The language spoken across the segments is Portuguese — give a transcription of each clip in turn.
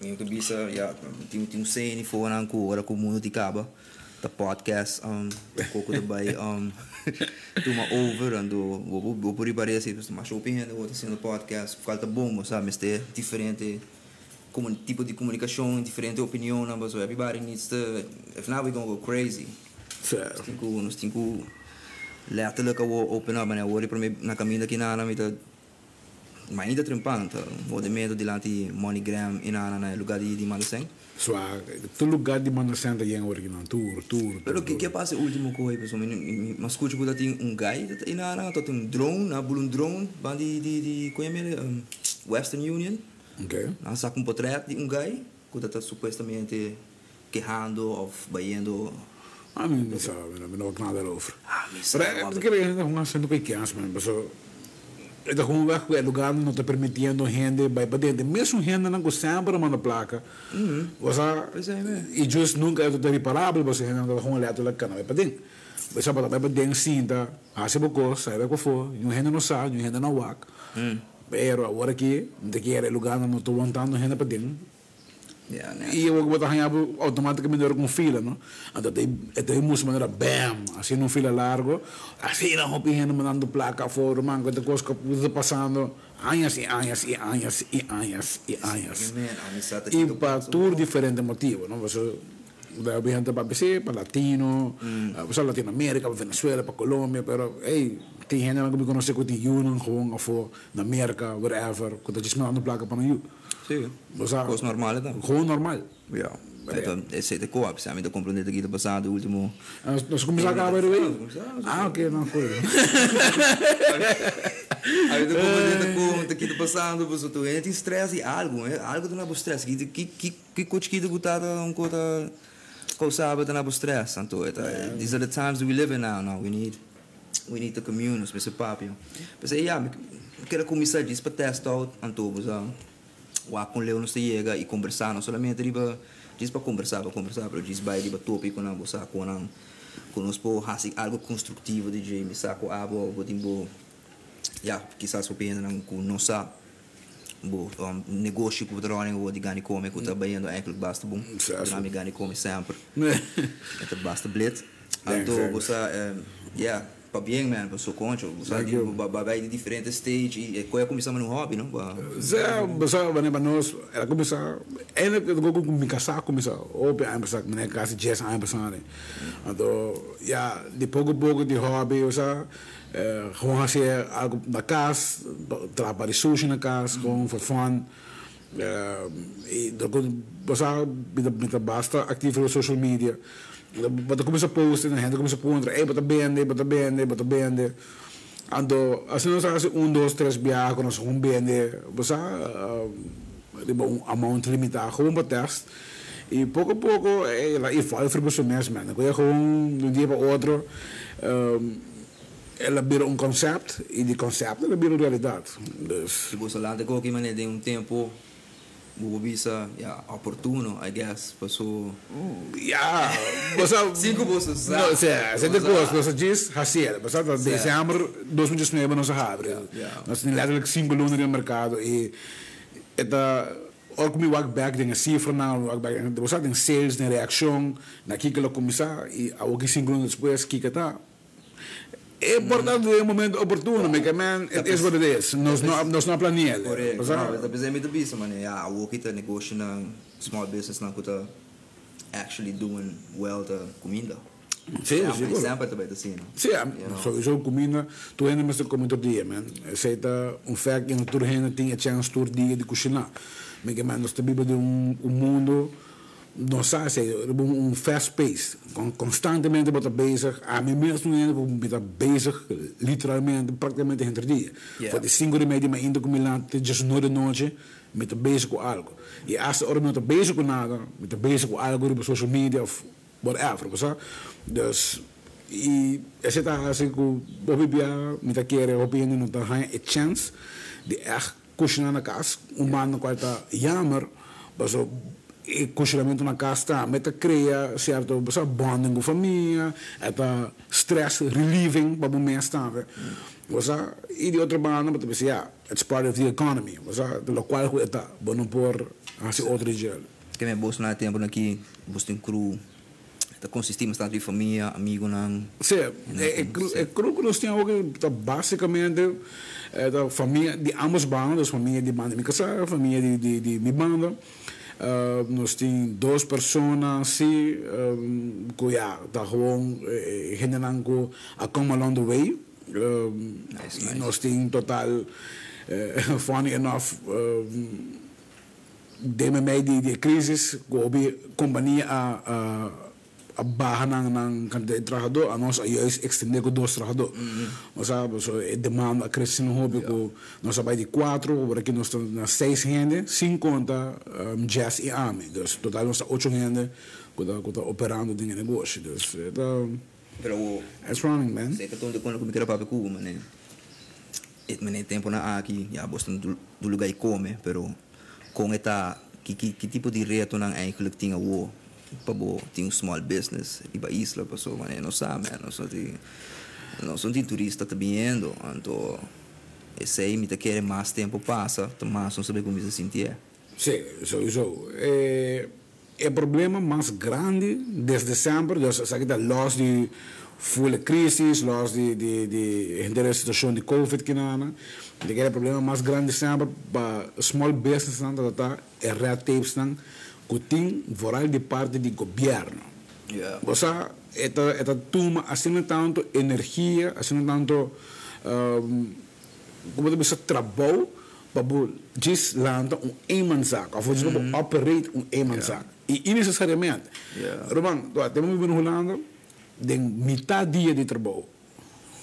Yung kabisa, yeah, ting ting say ni fo nang ko ora mundo di kaba. The podcast um ko ko bay um tuma over ando vou vou por ibare assim, mas shopping ando vou sendo podcast, falta bom, sabe, mas é diferente como tipo de comunicação, diferente opinião, so everybody needs to if not we gonna go crazy. Que nós tinha que letterlijk open up, né? Hoor para mim na caminho daqui na na mas ainda trimpante, o de medo de lá de MoneyGram e na na lugar de de Malaseng. Suave. Tu lugar de Malaseng da yang original, tour, tour. Pero que que passa o último coisa, pessoal, mas escuta que tem um guy e na na tem um drone, na bulun drone, bandi de de conhece um, Western Union. Ok. Na saca um portrait de um guy que está supostamente quejando ou baiando Ah, não sabe, não não nada over. Ah, me Pero é porque é um acento pequeno, mas Então, vai que o lugar não está permitindo gente vai para dentro. Mesmo gente não consegue para mandar placa. Uhum. Você, Pois é, né? e just nunca é reparável, você não com eletro lá cana vai para dentro. Você vai para dentro cinta, hace pouco, sai com for, e gente não sabe, e gente não wak. Pero agora que era lugar não estou aguentando gente para dentro. Yeah, né? E eu vou arranhar automaticamente com fila, não? Então, tem, tem música maneira, bam, assim num fila largo, assim não opinião, mandando placa fora, man, quanta coisa que está passando, anos e anos e anos e anos e anos. Man, a amizade E para tour diferente motivo, não? Você da gente para BC, para Latino, para Latinoamérica, para Venezuela, para Colômbia, pero, hey, tem gente que me conhece que tem Union, gewoon, of na América, whatever, que está mandando placa para you. Sim. Você, Coisa normal, então. gewoon normal. Ja. Então, esse é de co-op, sabe? Então, compreender aqui do passado, o último... Nós, começamos a the way? Começamos, Ah, ok, não foi. Aí, então, compreender com aqui do passado, você tu tem estresse e algo, é algo do novo estresse. Que que que que coach que gutada um coisa causava do novo estresse, então, these are the times we live in now. Now we need we need to commune, especially papi. Mas aí, yeah, quero começar disso para testar out, então, você o a com Leo não se chega e conversar, não somente riba diz para conversar, para conversar, para diz vai riba tópico na você com não conosco hasi algo construtivo de Jamie saco abo o timbo ja quizás o pena não com não sa. Bo um, negócio que o drone o de gani come que trabalhando é que basta bom Certo. drama gani come sempre. Então basta blit então você ja para bem man para seu concho vai de diferentes stage e qual é começar no hobby não Zé, basta ba para nós, ela começa, ela eu com me casar começa, ou bem começa, né, casa jazz a começar, né. Então, já de pouco a pouco de hobby, seja, eh, gewoon fazer algo na casa, trabalhar sushi na casa, gewoon for fun. Eh, e dan basta bita basta atief op social media. Dan começa a posten, a gente começa a pôr, ei, bota bende, bota bende, bota bende. Ando, assim nós fazemos um, dois, três viagens, nós vamos bende, basta, uh, um amount limitado, gewoon para teste. E pouco a pouco, ela e fala para você mesmo, mano. Eu gewoon de um dia para outro, um, ela vira um conceito e de conceito ela vira realidade. Você lá de qualquer maneira tem um tempo o visa ja oportuno I guess passou Ja, basta... Cinco bolsas, No, ah. se, se de coisa, basta diz, hacer, basta de dezembro 2019 nós abre. yeah. Nós temos letterlijk cinco lunas no mercado e eta ook me walk back dengan cifra na walk back basta dengan sales na reação na kika lo começar e a que cinco lunas depois kika tá É importante é um momento oportuno, porque man, it is what it is. Nós não nós não planeamos. correto mas é muito bisa mano ja o que tá negócio na small business na kuta actually doing well da comida Sim, sim, mas sempre também assim não Sim, sowieso comida, tu ainda mais como todo dia, man. Aceita um fact que tu ainda tinha chance todo dia de cozinhar. Mas que man, nós estamos de um, um mundo, um, um fast pace, con, constantemente bota bezig, a mim mesmo ainda bota bezig, literalmente, praticamente entre dia. Yeah. Voor de cinco e meia, maar in de comilante, just no de noite, met bezig com algo. E als de orde met bezig com nada, met bezig com algo op social media of whatever, sabe? Dus e esse tá assim com o bibia me tá querer opinião não tá a chance de echt cozinhar na um mano qual tá jammer mas o e cozinhamento na casa tá mas tá cria certo mas bonding com família é tá stress relieving para o mês tá mas e de outra banda mas também yeah it's part of the economy mas do qual é tá bom por hasi outro gel. Que me bosto na tempo aqui, bosto em cru. Tá consistimos tanto de família, amigo não. Sim, é, é, cru- que nós temos que tá, basicamente é, da família de ambas bandas, família de banda de casa, família de, de, de minha banda. Duas pessoas assim, um, que já tá gewoon, eh, gente não que a come along the way. Temos total, eh, funny enough, deme mij die, die crisis, gobi companhia a, a, a barra ng, ng kantidad de trabajador, a nós juist extender com dois trabajador. Nós sabe, so, é demanda a crescer no hobby, com nós vai de quatro, agora aqui nós estamos na seis gente, sem conta um, jazz e AME. Dus total nós estamos oito gente que está que tá operando do negócio. Dus é Pero it's running, man. sei que tô quando eu me quero para cu, mané. Et mané tempo na aqui, já bosto do, lugar e come, pero com eta que, que, que tipo de reto nang eigenlijk tinha wo pa bo um small business iba isla pa so mané não sabe não só de não são de turista tá vindo então esse aí me tá querer mais tempo passa tá mais não sabe como se sentir Sim, sowieso. Eh, o problema mais grande desde sempre, dus zeg ik dat, los die volle crisis, los die, die, die hele situação de Covid que não, de que problema mais grande sempre para small business não dat é relatives não, tem vooral de parte do governo. yeah O sea, esta, esta toma assim tanto energia, assim tanto um, como te dizer, trabalho para just landen um eenmanszaak. Of just mm operate um eenmanszaak. E innecessariamente. Yeah. Roman, tu temos que Holanda, de metade dia de trabalho.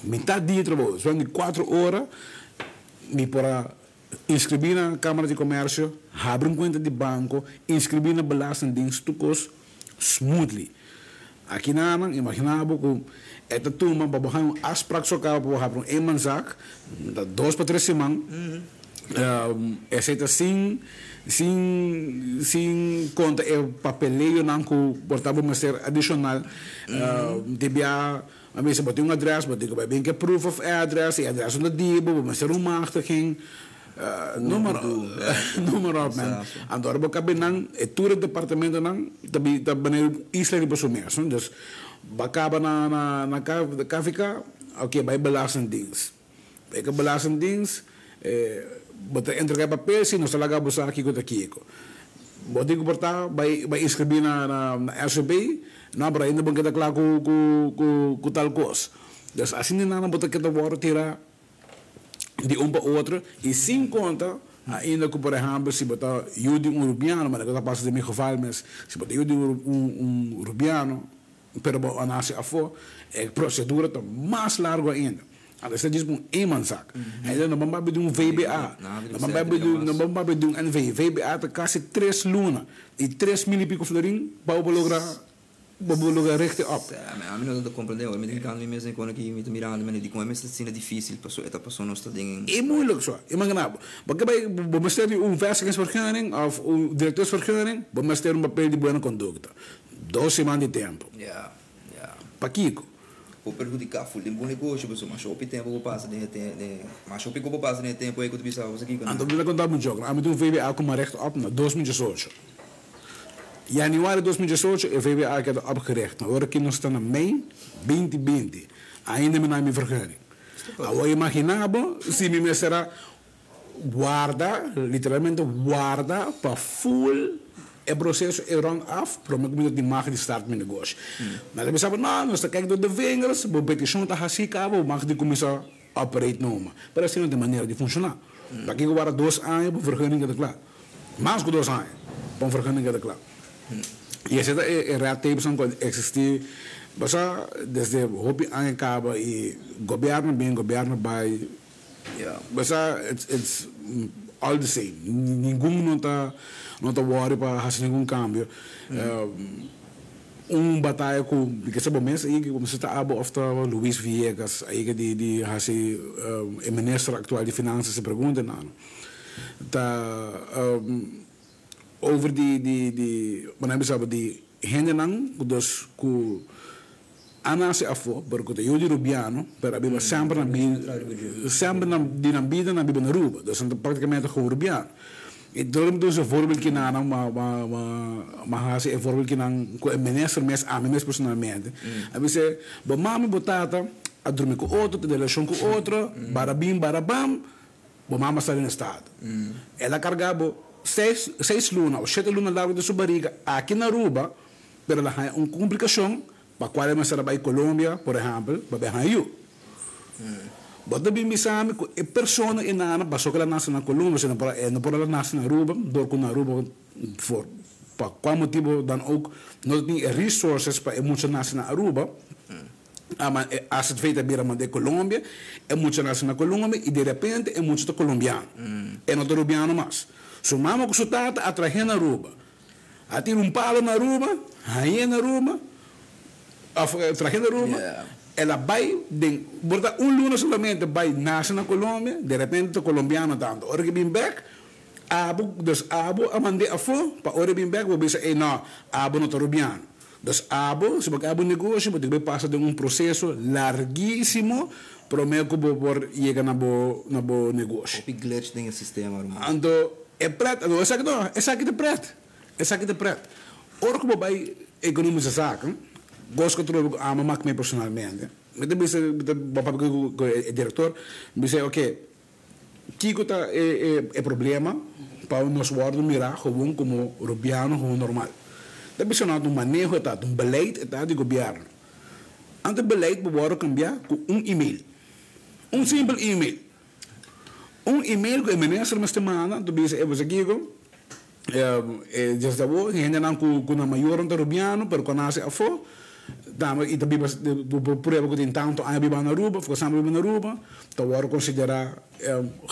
Metade dia de trabalho. São de quatro horas, me para inscrever na Câmara de Comércio, abrir uma conta de banco, inscrever na Belastingdienst, toekos, smoothly. Aqui na Anang, imaginava que esta turma, para baixar um afspraak zo para baixar um eenmanszaak, dat dois para três semanas, um, é feita sem, sem, sem conta é papeleio não que portava uma ser adicional. Uh, devia a mesa botar um adres botar que bem que proof of address e address onde dibo mas ser uma machtiging uh, número número op man Exato. agora boca bem não é tudo departamento não também também isla de pessoas mesmo dus bacaba na na na cá fica ok vai belastingdienst bij de belastingdienst, eh, wat entregar papel, se não se laga busa aqui com aqui. Bodi ko porta by by inscrever na na, na SB, na para ainda bangkita kla ku ku ku ku tal kos. Dus assim na na bota kita word tira de um para outro e sem conta ainda que por exemplo se botar judi um rubiano mas agora passa de meu geval mas se botar judi um, um, um rubiano pero bo anase afo é procedura tá mais largo ainda Ada sa diz um eenmanszaak. En dan dan hebben we een VBA. Zeker hebben we nog dan hebben we doen NV. VBA te kasi tres luna. E tres mil e pico florin, para o logra, logra rechte op. É, mas a mim não compreendeu. Eu me digo que a mim mesmo quando aqui me mirando, me como é mesmo assim é difícil, passou, esta pessoa não está ding. É moeilijk zo. Je mag nou. Maar bij bij ministerie een vestigingsvergunning of een directeursvergunning, ministerie een papel de buena conducta. Dois semanas de tempo. Yeah. Para Kiko. Vou perjudicar full de bom negócio, pessoal, mas shopping tempo que passa de, mas shopping que passa de tempo aí que tu pensava você aqui, En dan wil ik contar een joke. Aan doen VBA kom maar recht op naar 2018. Januari 2018 é VBA que é opgericht. Agora aqui nós estamos em mei 2020. Ainda me não me vergunning. Agora imaginava se me será guarda, literalmente guarda para full o processo é rond af, para me comigo de marca de start mijn negócio. Mas eu pensava, não, nós caindo de vingers, o petição está assim, cabo, marca de começar a operate numa. Para assim não tem maneira de funcionar. Daqui agora dois anos, para vergunning é claro. Mais que dois anos, para vergunning é claro. E essa é a reação que existe, basta desde o hobby aangekaba e governo bem, governo vai Yeah. Basta it's, it's mm, all the same. Ninguém não está não tá worry para fazer nenhum cambio. Um batalha com que sabe mesmo aí que se está abo of Luis Viegas aí que de de hace o ministro atual de finanças se pergunta não. Tá um, over die die die wanneer we die hendenang dus ku anase afo porque te yudi rubiano per abbiamo sempre na bi sempre na di na vida na biba na ruba dus praticamente gewoon rubiano. Ik durf dus een voorbeeld que na ma ma ma ma hasi een voorbeeld que na ko e minister mes a mes personalmente. A você, bo mami botata, a dormir com outro, ter relação com outro, barabim barabam, bo mama está no estado. Ela cargava seis seis lunas ou sete lunas largo de sua barriga aqui na Aruba, pero ela tem uma complicação para qual ela será para Colômbia, por exemplo, para Benhayu. Bota bem misami ko e persona inana basok la nasa na Colômbia, se não para não para nasa na Aruba, dor com na Aruba for para qual motivo dan ook não tem resources para e muito nasa na Aruba. Ama as het feita bira de Colômbia, é muito nasa na Colômbia e de repente é muito colombiano. É não colombiano mais. So mama ko sutata atrahe na Aruba. Ati um palo na Aruba, aí na Aruba, atrahe na Aruba. Yeah. ela vai de borda un luna solamente vai nasce na Colômbia de repente o colombiano tanto ora que bem back abo dos abo amande afo pa ora bem back vou bisa eh não abo no tarubiano dos abo se porque abo negócio porque vai passa de um processo larguíssimo para o meio que por chegar na bo na bo negócio Op glitch dingen systeem, irmão. Ando é preto, não, essa aqui não, essa aqui é preto. Essa aqui é preto. Ora como vai economizar saca, gosto que eu ama mais me personalmente. Me deve ser, papai que é diretor, me diz, ok, Kiko tá é, é, é problema para nós guarda mirar gewoon como rubiano, como normal. Deve ser um manejo, tá, um beleid, tá, de governo. Ante beleid, we worden cambiar com um e-mail. Um simples e-mail. Un email ko minister mas temana to bisa e ko eh just da wo hende nan ku ku na mayor on rubiano per conase afo dama ita biba pure ko din tanto ay biba na ruba fo sama biba na ruba to war considera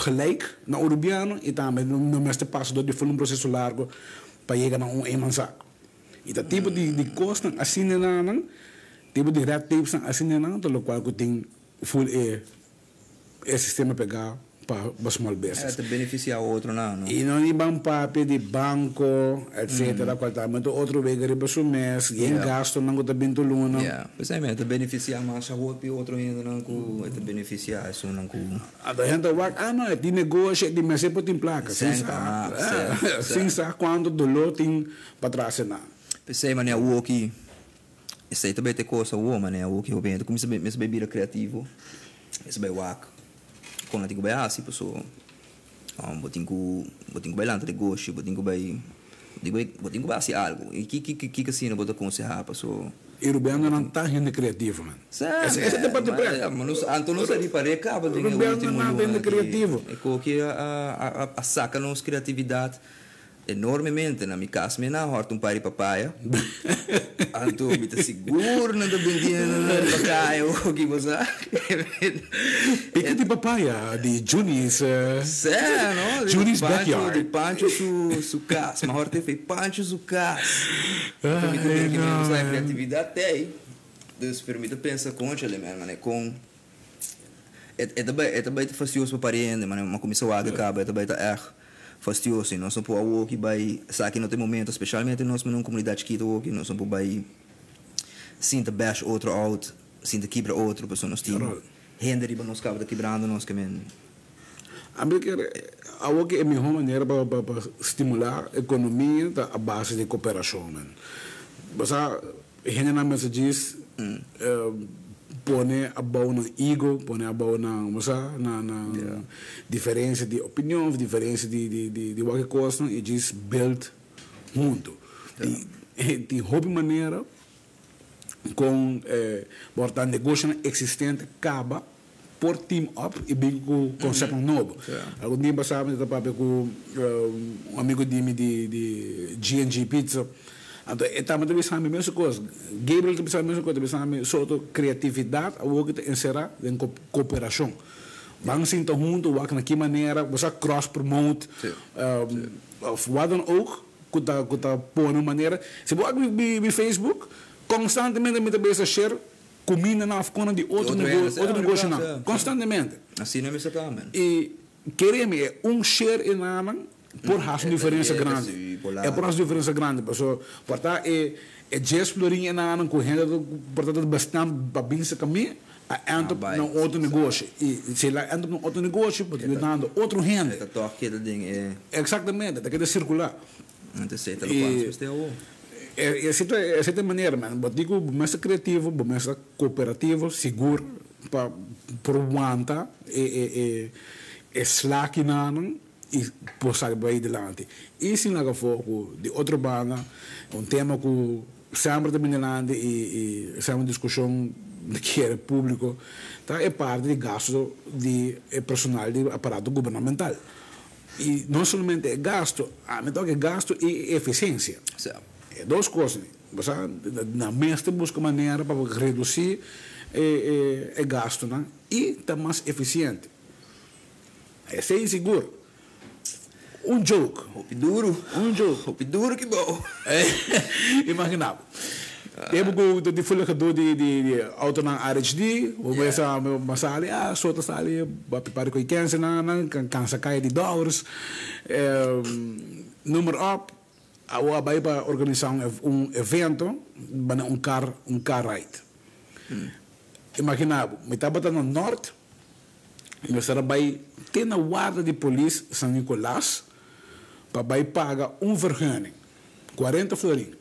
gelijk na urubiano ita me no mas te passo do de um processo largo para chegar na um emansa ita tipo de de costa assim na nan tipo de red tapes assim na nan to lo qual ko tem full e e sistema pegar para small É, business. te beneficiar o outro, não, não. E não ibang papi de banco, etc. Mm. Qual também outro vez que riba mês, e Yeah. gasto não está bem luna. Ja, precisamente, te beneficiar mais a outro e outro ainda não com, te beneficiar isso não com. A da gente vai, ah não, é de negócio, é de mesa por tem placa. Sim, sa. Sim, sa quando dolo tem patrocinar. Pensei, mano, o que isso aí também tem coisa, o mano, o que eu vendo, como isso é bebida criativo, isso é wak. Quando eu digo bem assim, pessoal, um, botinho, botinho bem lá de gosto, botinho bem, digo, botinho bem assim algo. E que que que que assim não botar aconselhar, pessoal. E Rubiano não está gente criativo, mano. Sabe? Essa essa é a parte preta. Mas Anto não sabe para acaba de Roberto não anda indo criativo. É que a a a saca nos criatividade enormemente na minha casa me na horta um pari papaya anto me tá seguro na da bendinha na papaya o que você Pica de papaya, de Junis. Sé, no? Judy's Pancho, backyard. De Pancho su, su casa. Mas horta fez Pancho su casa. Então, me Ai, que não, mesmo a é. criatividade aí. Deus permite pensar com ele, mano, né? Com... É, é também, é também fastidioso para parente, mano. Uma comissão água acaba, é também tá erro. Fastidioso, e nós somos para o que vai... Sabe não tem momento, especialmente nós, numa comunidade que o que nós somos para vai... Sinta bash outro out, sinta quebra outro, pessoa nós temos. Render riba nos cabos quebrando nós que men. A mim que é a melhor maneira para, estimular a economia da a base de cooperação, man. Mas a gente na mesa diz eh, pone a boa na ego, pone a boa na, mas a, na, na diferença de opinião, diferença de de de, de qualquer coisa e diz build mundo. E, e de hobby maneira com eh, portanto negócio existente acaba por team up e bem com conceito novo. Algum dia passava eu estava com eh, um amigo de mim de de G&G Pizza. Então, eu estava pensando a mesma coisa. Gabriel estava pensando a mesma coisa, pensando sobre criatividade, o que encerrar em co- cooperação. Vamos sentar juntos, na que maneira, você cross-promote, Sim. um, of wat dan ook, kunt dat, kunt dat op een maneira. Se você bij Facebook, constantemente met de share, comida na afkona de outro negócio, outro negócio é, não, constantemente. Assim não é isso também. E queremos é um share em nada por Hum, raça é, diferença é, grande. lá. É por raça diferença grande, pessoal. Portanto, é é just florinha em nada com renda, portanto bastante babinha caminho, entra Ah, num outro negócio. E se ela entra num outro negócio, pode lhe dando outro. Dat toch aquele ding é. Exatamente, daquele é circular. Não te sei, tá E- quanto você é É, é, certa, é certa maneira, mano. Eu digo, começa criativo, começa cooperativo, seguro, para provar e, e, e, e slack nanan e passar para adelante. E se não for de outra banda, um tema que sempre também delante e, e sempre discussão de que é público, tá? é parte de gasto de é personal de aparato governamental. E não somente é gasto, a toca é gasto e eficiência. Certo. É duas coisas. Você, na mesma busca maneira para reduzir é, é, é gasto né? e estar mais eficiente. É ser seguro. Um joke. Roupa duro. Um joke. Roupa duro que bom. É, imaginável. Temos que de folha de de de auto na o yeah. essa uma sala, ah, solta sala, para com quinze na na cansa cai de dólares. Número up, a o vai para organizar um, evento, para um car um car ride. Hmm. Imaginável, me estava no norte, me estava vai ter na guarda de polícia São Nicolás, para vai pagar um vergunning, 40 florins.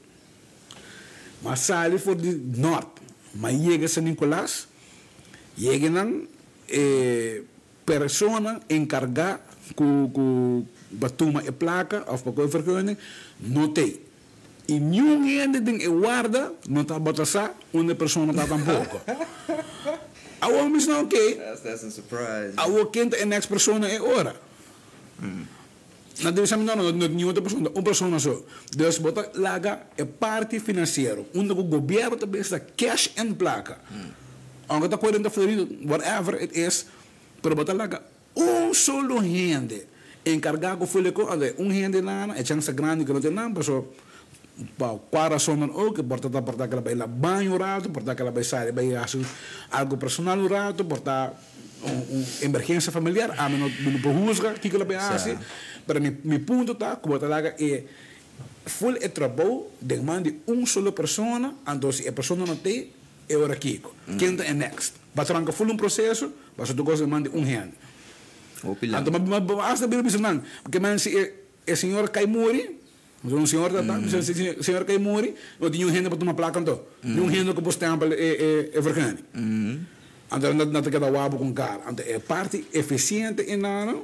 Mas sali for de norte. Mas chega São Nicolás, chega nan eh, persona encargada com com batuma e placa of para vergunning, não tem. E nenhum ainda tem guarda, não está batasa, uma pessoa não está tampouco. A homem não ok. That's, that's a surprise. A quinta e next persona é hora. Na divisão não, não, não, nenhuma pessoa, uma pessoa só. Deus bota laga é parte financeira, onde o governo também está cash and placa. Aunque está 40 florido, whatever it is, pero bota laga um solo rende. Encargado foi com um rende lá, é chance grande que não tem nada, pessoal. para quara sonan o que porta ta porta aquela vai lá banho rato porta aquela vai sair vai algo personal rato porta um, emergência familiar a mim não não perrusga que que ela vai assim para mi mi ponto tá como tá lá é full é trabalho demande um solo persona então se a pessoa não tem é hora kiko quem é next? Vai tranca full um processo vai só tu gosta demande um hand então mas basta bem não porque man se é senhor cai morre um senhor tá se senhor cai morre não tinha um renda para tomar placa então um renda que posto tempo é é é então não não tem wabo com cara então é parte eficiente em nada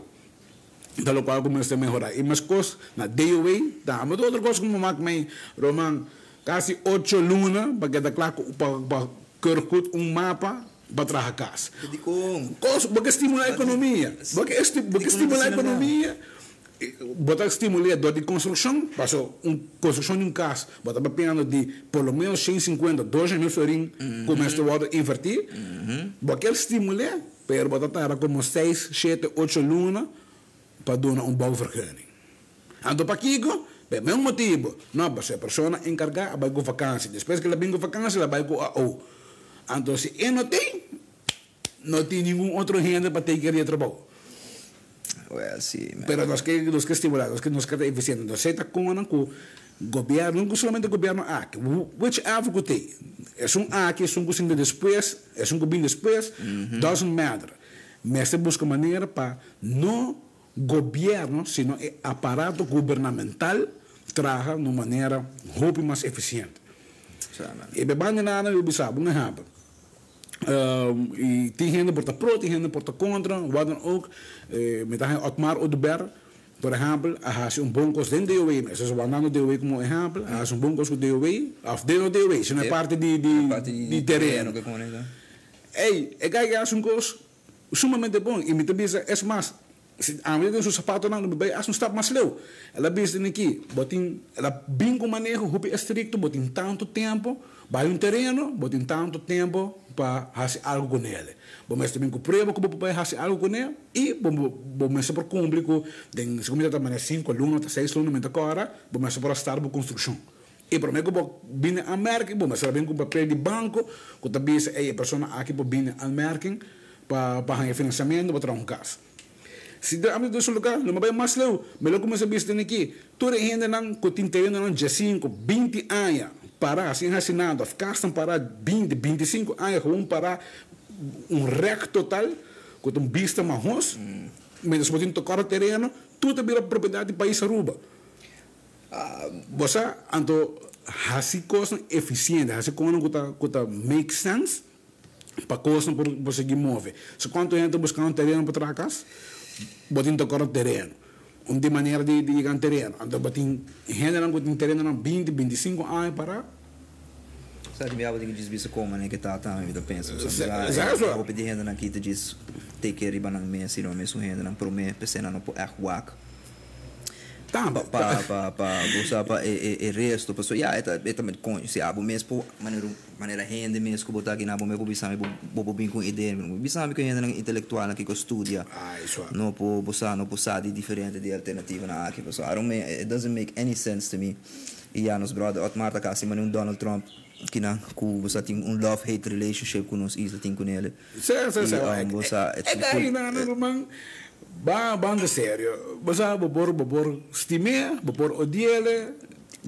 da lo qual começa a melhorar e mas coisas na DOA tá mas outra coisa como mak me Roman quase oito luna para que da claro para kerkut um mapa para trazer casa. Coisa, porque estimula a economia. Porque, esti, porque estimula a economia. Bota estimular do de construção, passou um construção de um casa, bota papiando de pelo menos 150, 2 mil florim, começa a invertir, porque ele estimula, pero bota estar como 6, 7, 8 luna para dar um bom vergunning. Então, para Kiko, é mesmo motivo, não, para ser pessoa encarregada, vai com vacância, depois que ela vem com vacância, ela vai com a O. Então, se ele não tem, não tem nenhum outro renda para ter que ir a trabalho. Well, sim, man. Pero nós que nós que estimular, nós que nós que eficiente, nós está com ano com governo, não somente o governo aqui, whichever que tem, é um aqui, é um que depois, é um que vem depois, doesn't matter. Mas se busca maneira para não governo, sino é aparato governamental traga de maneira muito mais eficiente. E bebando nada, eu sabe, um exemplo. Um, e tem gente por pro, tem gente por contra, wat dan ook. Uh, met een Otmar Odeber, por exemplo, hij um bom curso dentro do DOE, mas se mandando do DOE como exemplo, hij um bom curso do DOE, of dentro do DOE, não é parte de, de, Parte de, de terreno. que conecta. Ei, é que é um curso sumamente bom, e me também é mais, a medida que o sapato não bem, acho um stap mais leu. Ela vê aqui, botin, ela bem com manejo, rupi estricto, botin tanto tempo, vai um terreno, botin tanto tempo para fazer algo com ele. Mas também com prova que vai fazer algo com ele, e mas por cumprir com, tem, se comida também 5 alunos, 6 alunos, mas agora, bom, mas por estar por construção. E para mim, como vim a América, bom, mas vem com papel de banco, que também é a pessoa aqui para vir a América, para para financiamento, para trazer um caso. Si da amin do lugar, lumabay mas leu, melo como sa bis din aqui, tudo ainda não cotinteio não de 5, 20 anos, para assim assinado, ficaram para 20, 25 anos, com um para um rec total, com um vista marrons, mas se você tocar o terreno, tudo vira propriedade do país Aruba. Você, então, assim coisa eficiente, assim como que make sense, para coisa para conseguir mover. Se quanto gente buscar um terreno para trás, botin tocar o terreno. Um de maneira de, de chegar terreno. Então, botin, gente não tem terreno não 20, 25 anos para Sabe, me abro de dizer como, né, que tá, tá, a vida pensa. Exato. Vou pedir renda na kita diz, take care riba ng minha, sino mesmo renda ng pro me, pese na no po, wak. Tá, Pa, pa, pa, pa, busa pa, e, e, e resto, paso, ya, eta, eta met con, si abo mes po, maneira, maneira renda mes, ko botar aqui na bo me, bisami, bo, bo, bin com ideia, bo bisami renda ng intelectual na kiko studia. Ah, isso é. No po, busa, no po sa di differente di alternativa na aqui, paso, I don't make, it doesn't make any sense to me. E ya, nos brother, at Marta kasi, man yung Donald Trump, kina ku você tem um love hate relationship com nos isla tem com ele Sim, sim, sim. Um, É daí, não, não, não, Ba, banda sério. Você bobor, bobor stime, bobor odiele,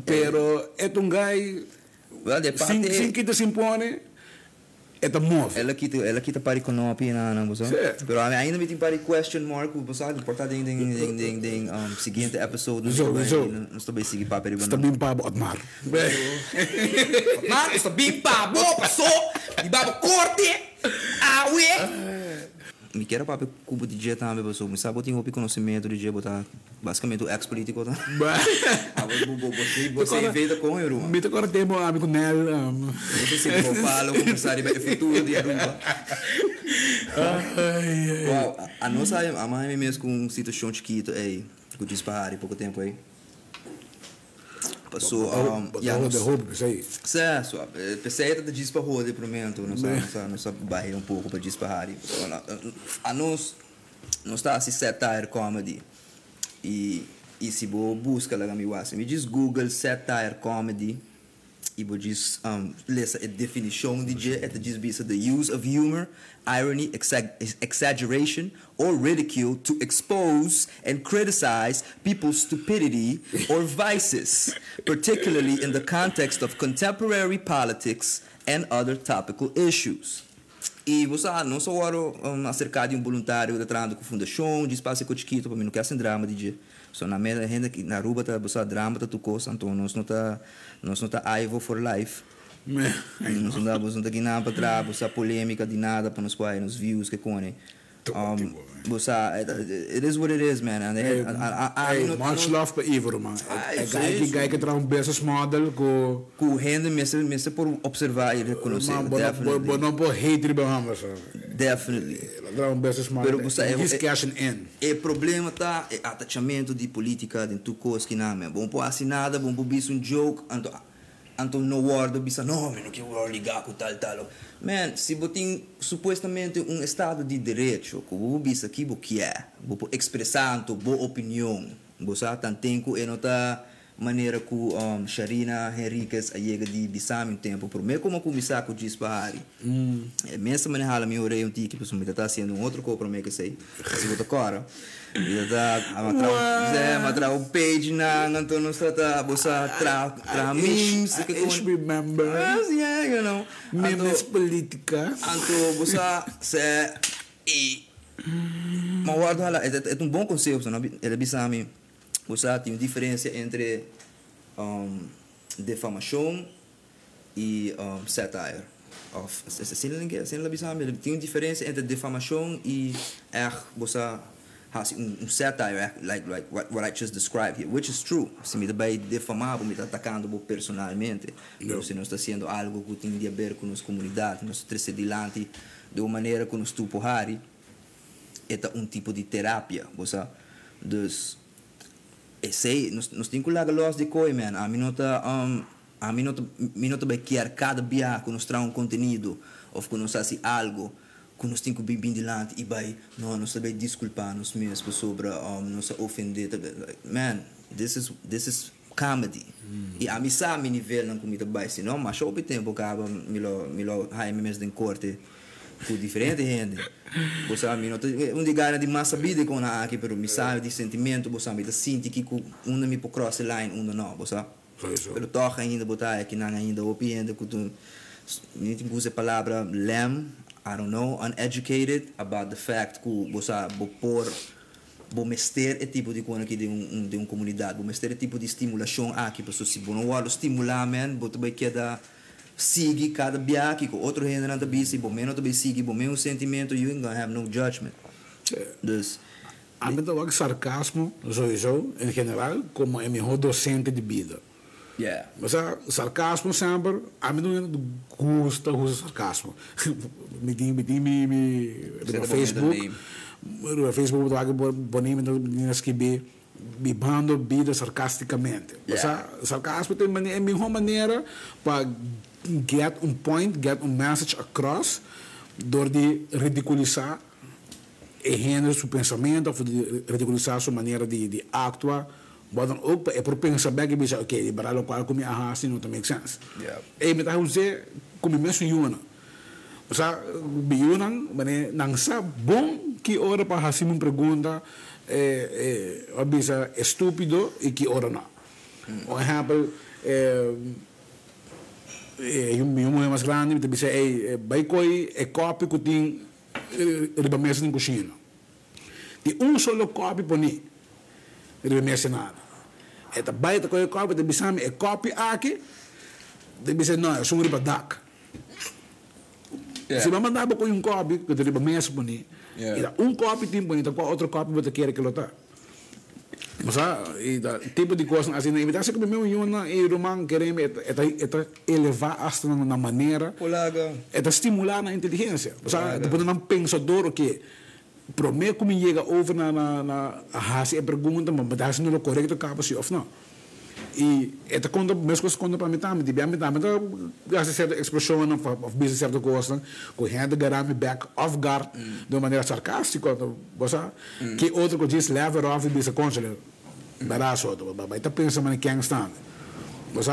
pero é um gai well de parte sin, sin que te se impone, é ta move. ela kita ela kita pari com não pina não você Sim. pero ainda me tem pari question mark você importante ding ding ding ding ding um seguinte episode não Zo, estou zo. bem não estou bem seguir papel Está bem para Otmar. Mas está bem pá boa passou de babo corte ah ué me quero papel cubo de dia também pessoa me sabe tem roupa conhecimento de dia botar basicamente o ex político tá você você inventa com eu Me te agora temos um amigo Nel. Você se fala começar a futuro de Aruba. Ai, ai. Uau, a nossa a mãe mesmo com um situação chiquito aí, eu disse para pouco tempo aí. Passou, um, o nos, de roupa, isso aí. certo, pensei que diz para roda pro momento, não sabe, nossa barreira um pouco para disparar. A nós, nós está assim satire comedy. E e se você busca lá me me diz Google satire comedy Iboji's um, uh, definition DJ at the GSB said the use of humor, irony, exaggeration, or ridicule to expose and criticize people's stupidity or vices, particularly in the context of contemporary politics and other topical issues. E você, ah, não sou agora um, acerca de um voluntário da trama com fundação, de espaço e cotiquito, para mim não quer sem drama, DJ. Só na minha renda que na Aruba tá você drama tá tu coisa, então nós não tá nós não tá Ivo for life. Nós não dá nós não tá guinar para trás, você polêmica de nada para nos pai, nos views que cone. Um, ótimo, você it is what it is, man. And Hey, I, I, I, hey, much love para Ivor, man. É gai que gai que traz um business model com... com renda mesmo, mesmo por observar e reconhecer, Man, definitely. não pode hate riba hamba, só. Definitely. Traz um business model. Pero você- é- cashing in. O problema tá é atachamento de política de tu coisa que não, bom pôr assinada, bom pôr bis um joke, anto anto no word bisa não, man, não quero ligar com tal tal. Man, se botin supostamente um estado de direito, que o bisa aqui o que é, vou expressar boa opinião, você tan tempo e não tá maneira que um, Sharina Henriquez chega de bisame um tempo, por mim como começar com dispari. Mm. É mesmo maneira hala me orei um tiki, pessoal, me tá sendo um outro copo para mim que sei. Se botar cora. E tá a matra o page na então nós trata você tra tra memes, I que each como remember Yes, yeah, you know. memes política. anto você se e mas guarda lá, é, é um bom conceito, não? Ele bisame, você tem diferença entre um, defamação e um, satire. Of, assim ele assim ele bisame, ele tem diferença entre defamação e er você has um, um satire like like what, what I just described here, which is true. Se me vai defamar, me está atacando personalmente, No. se não está sendo algo que tem a ver com nossa comunidade, nós adiante de uma maneira que nós tu porrari, é um tipo de terapia, você, eu sei, nós, nós temos que lá los de coi, man, a mim não tá, um, a não não tá bem quer cada dia que nós traz um conteúdo, ou que nós faz algo, que nós temos que bem bem delante e vai, não, nós também desculpar nós mesmos sobre, um, nós ofender, man, this is, this is comedy. E a mim sabe nível não comida vai, se não, mas ao tempo acaba, me lo, me lo, hai me mesmo em corte, com diferente gente. Você sabe, não um de gana de massa vida com a aqui, pero me sabe de sentimento, você sabe, de sentir que um me por cross line, um não, você sabe. Pero toca ainda botar aqui não ainda opinião que tu nem usar a palavra lem, I don't know, uneducated about the fact que você vou pôr vou mester e tipo de coisa aqui de um, um de uma comunidade, vou mester e tipo de estimulação aqui para se bom não estimular man, vou também queda sigue cada com outro gênero também se bom menos também sigue bom menos sentimento you ain't gonna have no judgment. Dus mim também sarcasmo sowieso em geral como é meu docente de vida. Yeah. Mas a sarcasmo sempre, a mim não gosta o sarcasmo. me tem, me tem, me, me, no Facebook, no Facebook, hago bonito, no escrever, bibando vida sarcasticamente. Mas a sarcasmo tem é a melhor maneira para get um point, get um message across, door de ridiculizar e gênero, seu pensamento, ou de ridiculizar sua maneira de, de actuar, But dan ook é por pensar bem que bisa oké, die baralo qual como a assim não make sense. Yeah. E me tá usando como mesmo yuna. O sea, biunan, mane nang sa bom que ora para assim uma pergunta é é estúpido e que ora não. Por exemplo, é yung yung mga mas grande, bisa é vai coi é copy que tem riba mesa na cozinha. Di um solo copy poni riba mesa nada. eta baita ko kopi te bisami e kopi aki te bisa no é sungri badak se mama daba ko yung kopi ko te riba mes poni ida un kopi tim poni ta ko outro kopi bota quer que lota mas a ida tipo de coisa assim na imitação que meu yun na e romang querem eta eta elevar hasta na maneira Polaga. eta estimular na inteligência mas a depois não pensador que prometo como chega over na na na hasi e pergunta mas não é correto capa se of não e esta conta mesmo coisa conta para mim também de bem também gasta certa expressão of of business certa coisa com hand garame back off guard de maneira sarcástica você que outro que diz lever off de essa conselho em quem está você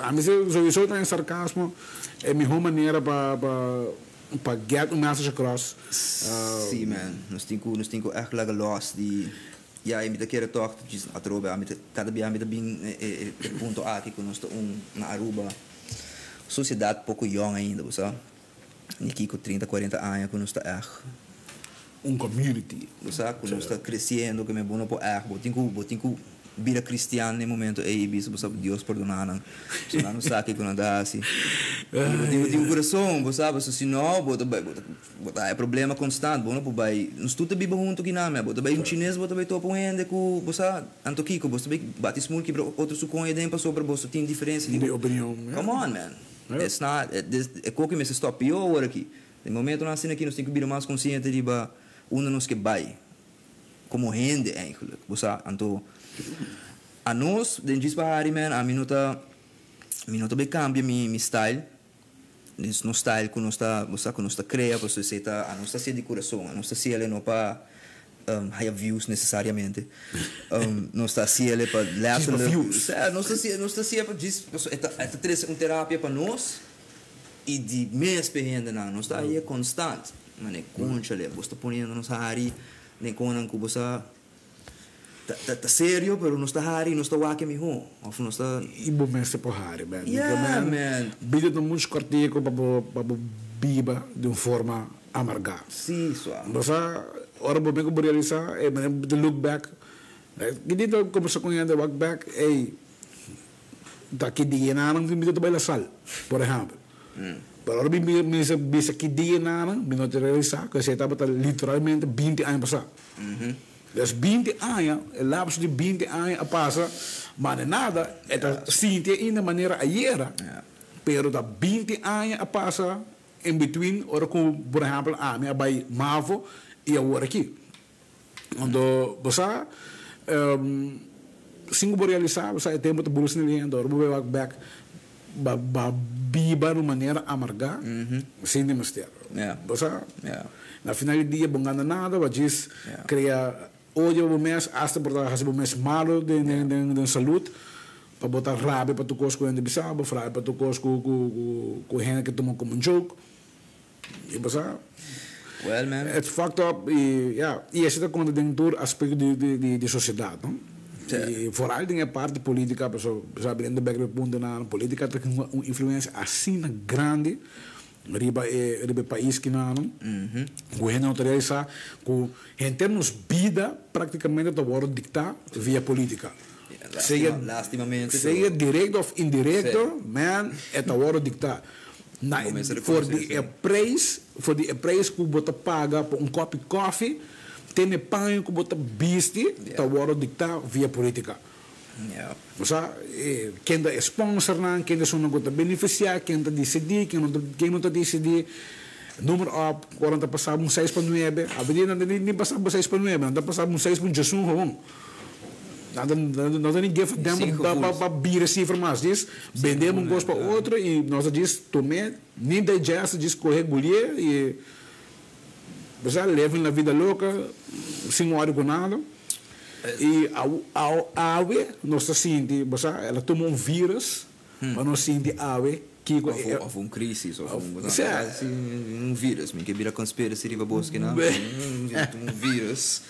a mim se eu sou também sarcasmo é a melhor maneira para para get message across. Uh, Sim, man. Nós temos nós temos echt lekker los die ja, je moet een keer toch dus atrobe met cada dia met bem aqui que nós um na Aruba sociedade pouco young ainda, você com 30, 40 anos que nós está echt um community. Você que nós está crescendo, que me bom por echt, botinho botinho vira cristiano no momento e isso você Deus perdonar você não sabe que não dá assim eu tenho coração você sabe se não bota bota é problema constante bom não vai nós tudo bibo junto que não bota vai um chinês bota vai topo ende com você anto kiko você vai bate smul que outro sucon e dem passou para você tem diferença de opinião come on man. It's not é qualquer mês stop eu agora aqui no momento nós aqui nós temos que vir mais consciente de ba uno nos que vai como rende eigenlijk você anto a nós, dentro de Hari, man, a minuta, minuta bem cambia mi, mi style. Nesse no style que nós está, você que nós está cria, você se tá, a nós está de coração, a nós está se ele não para um, high views necessariamente. Um, nós está se ele para left views. É, nós está se, nós está se para diz, esta esta terapia para nós e de mês perrenda não, nós está aí é constante. Mane concha le, você está ponendo nos hari, nem conan que você tá, tá sério, pero não está hari, não está wake mi ho. Of não está... Ibo mese po hari, man. Yeah, man. Bida no muitos cortico para biba de uma forma amarga. Sim, suave. Basta, ora bo meko realizar, eh, man, the look back. Gidi to conversa com ele, walk back, eh, daqui dia não vi muito bem sal, por exemplo. Mm. Pero bisa bisa bisa que dia não, minuto realizar, que você estava literalmente 20 anos passar. Mm -hmm. Dus 20 anos, el lapso de 20 anos passa, mas nada, é sinta in de maneira ayer. Yeah. Pero da 20 anos passa in between, ora com, por exemplo, a minha bai mavo e a hora aqui. Quando você um, singo realizar, você tem muito bolsa nele, ando, ora vou back ba ba biba de maneira amarga, -hmm. sem de mistério. Yeah. Você, Yeah. na final do dia, bongando nada, mas diz, Yeah. cria hoje o mês, hasta por dar o mês malo de, de, de, de saúde, para botar rabe para tu cosco em Bissau, frabe para tu cosco com com gente que toma como um jogo. E você, Well, man. it's fucked up e ja, e esse é quando do aspecto de de de, de sociedade, não? E vooral dingen parte política, pessoal, sabe, in de background ponto na política tem uma influência assim grande riba e riba país que não governo autoriza com em termos vida praticamente está agora dictar via política. Seja lastimamente seja direto ou indireto man é está agora dictar na a for the price for the price que você paga por um copo de coffee tem pão que você biste está agora dictar via política yeah. Sa, eh, quem da sponsor na, quem da está beneficiar, quem está decidir, quem não quem não decidir. Número up, quando está passando um 6 para 9, a vida não nem nem um 6 para 9, não passando um 6 para Jesus gewoon. Nada tem ninguém fazendo Cinco para vir essa informação diz, vendemos um gosto para outro e nós diz tomé, nem da jazz diz correr e você leva na vida louca, sem hora com nada. E ao, ao ave, nós sente, ela toma um vírus, mas nós sente ave, que Of, of um crisis, of um, Sim. assim, um vírus, que vira conspiracy riba bosque, não? Bem. Um, um vírus.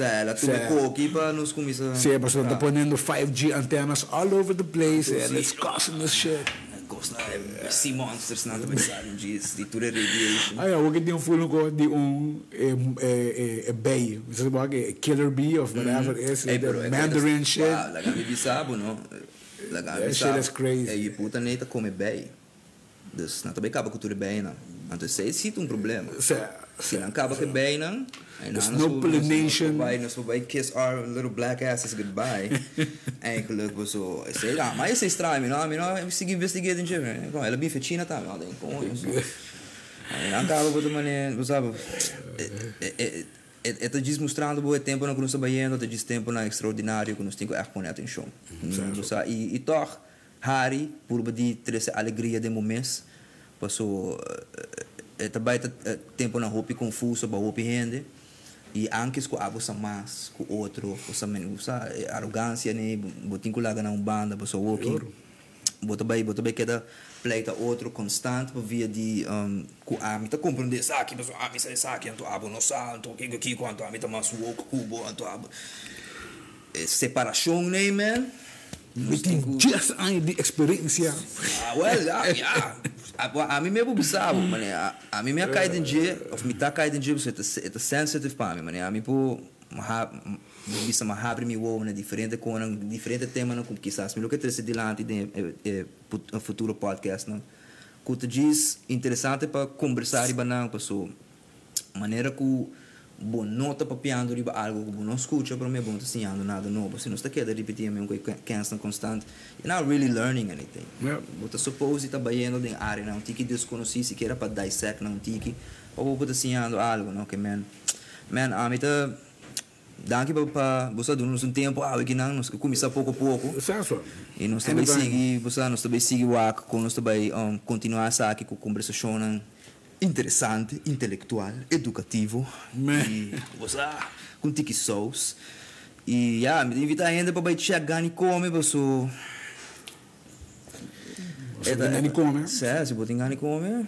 Ela tudo aqui para nos começar. Sim, mas está ponendo 5G antenas all over the place, and it's causing this shit. Gosto de sea monsters, não também sabe disso, de tudo é radiation. Ah, ja, ook die voelen gewoon die um eh, eh, eh, bee, ze zeggen killer bee of whatever it is, Hey, the pero, é Mandarin que- shit. Wow, la gambi bisabo, no? La gambi That shit is crazy. E puta neta come bem. Dus, não também acaba com tudo bem, não. Então, isso é um problema. Se não acaba com bem, não. Nós no pollination. Nós vai, nós vai kiss our little black asses goodbye. Eigenlijk, so, sei lá, mas isso é estranho, não? Mas não, sigo investigando em Jimmy. Ela bife China também, não tem como isso. Não outra maneira, você sabe? Eta diz mostrando o tempo na estamos indo, eta diz tempo na extraordinário que nós temos que pôr atenção. E, e toch, Harry, por de essa alegria de momento, passou, é também tempo na roupa confuso, para roupa rende, e antes que sa mais com outro, sa men, sa arrogância né, botin ko laga na um banda, passou walking. Bota bem, bota bem cada pleita outro constante para via de um, com a mim tá compreender saque, mas a mim sai saque, então abo no sa, então que que quanto a mim tá mais woke cubo, então abo separação né, man. Tem que- Just aan die experiência. Ah, well, ja, ja. A, a mim mesmo bizarro, mano. A, a mim me cai de dia, of me tá cai de dia, você é sensitive para mim, mano. A mim pô, me bisa ma abre mi uomo, né, diferente com um diferente tema, não, como quizás, me lo que trouxe dilante de é, um futuro podcast, não. Que tu diz interessante para conversar e banang, pessoa. Maneira que bom nota para piano riba algo que bom não escuta para mim bom tá ensinando nada novo se não está querendo repetir mesmo que cansa constante you're not really learning anything. Yeah. Bota suppose está banhando em área não tiki desconhecido se queira para dissect não tiki ou bota ensinando algo não que man man a mim tá daqui para você dando um tempo ah que não nós começar pouco a pouco Certo. e nós também seguir, você nós também seguir o arco, nós também um, continuar essa aqui com conversação um, interessante, intelectual, educativo. Man. E você com tiki sauce. E já, me invita ainda para vai chegar e comer, você. Você tem gani come. Sério, se você tem comer.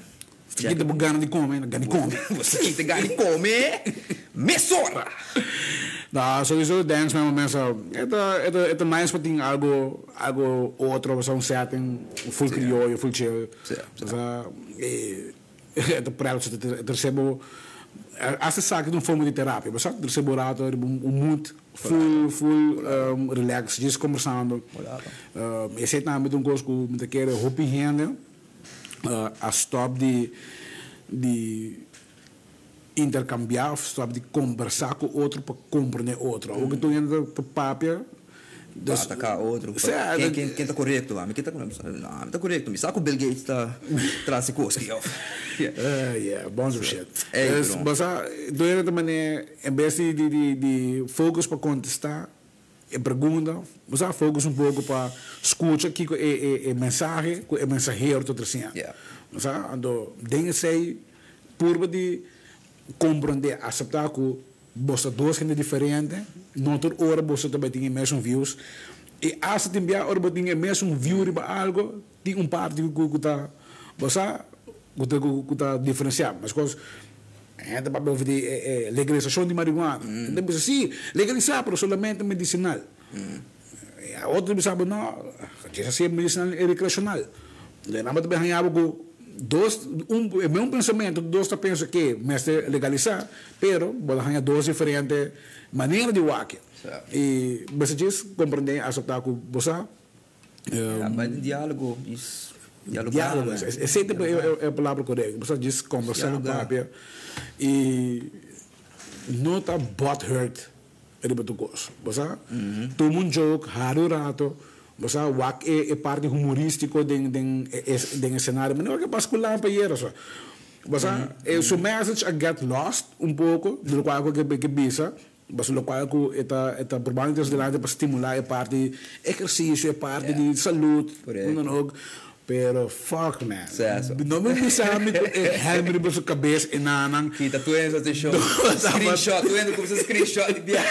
Você tem gana de comer, gani come. Você tem gani comer. Mesora! Nou, sowieso dance met mensen. Het, uh, het, uh, het is nice wat algo, algo outro, zo'n setting, full criollo, full chill. Sim, eh, het het recebo, als het zaken doen vormen die therapie, maar zak, recebo rato, um, um moed, full, full, um, relax, just conversando. Uh, zit nou met een gosko, met een keer hoppie handen, uh, als stop die, intercambiar stop de conversar com outro para compreender outro. O que tu entra para papel. Dus, atacar outro. Sim, quem, é- quem, quem tá correto? Ah, mas quem tá correto? Não, tá correto. Me que o Bill Gates tá traz coisa. Uh, yeah, bons shit. Hey, dus, bro. mas ah, do outra maneira, em vez de, de, de, de focus para contestar, e pergunta, mas ah, focus um pouco para escutar que é, é, é mensagem, é mensageiro todo assim. Yeah. Mas ah, ando, dingen sei, por de compreender, aceitar que você duas gente diferentes, noutra hora você também tem mesmo views, e essa tem bem hora tem mesmo view riba algo, tem um parte que que tá, você que tá que tá diferenciado, mas coisas Ainda para ver eh, eh, legalização de marihuana. Então, você sim, legalizar, pero solamente medicinal. A outra sabe, não, já sei medicinal e recreacional. Nada também arranhava com dois, um, mesmo pensamento, dois tá pensa que mestre legalizar, pero bola hanya duas diferentes maneiras de. Certo. E você diz, compreender, aceitar com você, Ja, maar een dialogo is... Dialogar, diálogo, é, sempre a palavra correta. Você diz conversar com Dialogar. papi e não tá butthurt é de coisa. Você toma um joke, raro rato, você wak é, é parte humorístico den den den cenário, mas não é que passa com lampa e era só. Você é o message a get lost um pouco do qual que que bisa Mas lo qual que eta eta provavelmente delante para estimular é parte exercício, é parte Yeah. de saúde, não não Pero fuck man. Certo. Não me pensava que é hammer na sua cabeça e nanang. Kita, tu ainda te show. Screenshot, tu começa a screenshot de biar.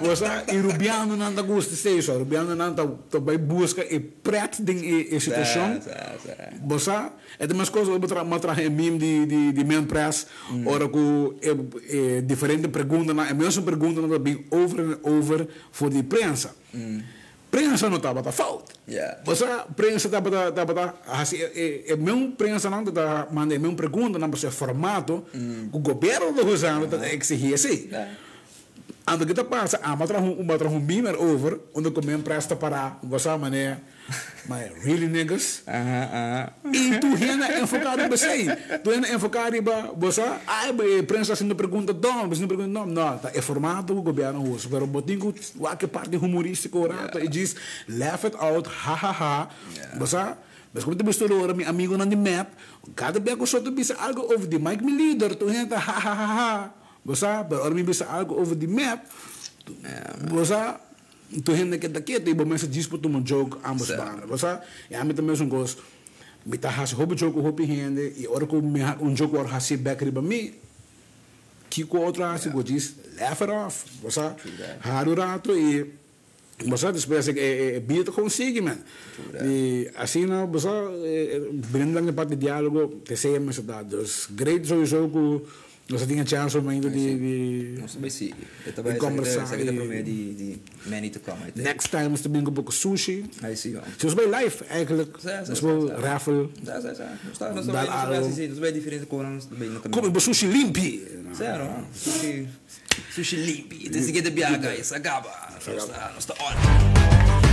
Você e rubiano não tá gosto de isso, rubiano não tá tá vai busca e preto de e, e situação. Você é de mais coisas eu tra matra meme de de de men press, ora com é, é diferente pergunta na mesmo pergunta na bem over and over for de prensa. Prensa não tava tá falta. Yeah. Você prensa tá tava tá assim é é mesmo prensa não tá manda mesmo pergunta não para formato o governo do usando tá exigir assim. Ando kita passa, ah, matra um matra um beamer over, onde comem presta para, você mané, mas really niggas. Aham, aham. E tu rena enfocado em você. Tu rena enfocado em você. Ah, a prensa sendo pergunta, mas não pergunta, não, não, tá, é formado o governo russo. Pero botinho, o que parte humorístico, rato, e diz, laugh it out, ha, ha, ha. Você, mas como tu mistura ora, meu amigo não de map, cada vez que eu só tu bisa algo over the mic, me leader, tu rena, ha, ha, ha, ha. Você, pero ora me bisa algo over the map, você, tu rena que daqui, tu iba mensa disputa um jogo, ambos bandas. Você, e a mim também são gostos. Me tá hasi hobi jogo hobi hende, e ora que um jogo ora hasi back riba mi, que com outro hasi go diz, laugh it off. Você, raro rato e você depois é é bia tu consegue, man. E assim não, você brindo lang parte de diálogo, te sei dá dos great sowieso que você tinha chance ainda de de Não sei se. Eu também de conversar. sei que e- para mim de de many to come, I think. Next time, nós também com um pouco sushi. I see. ó. Se você vai live, eigenlijk, Certo, nós certo, vamos certo. raffle. Dá, dá, dá. Não está, não está Dá bem, não está bem algo. assim, não está bem diferente com não está bem no Come caminho. um sushi limpi. Sério, ó. sushi, sushi limpi. Tem que ter biar, guys. Acaba. Não está, não está on.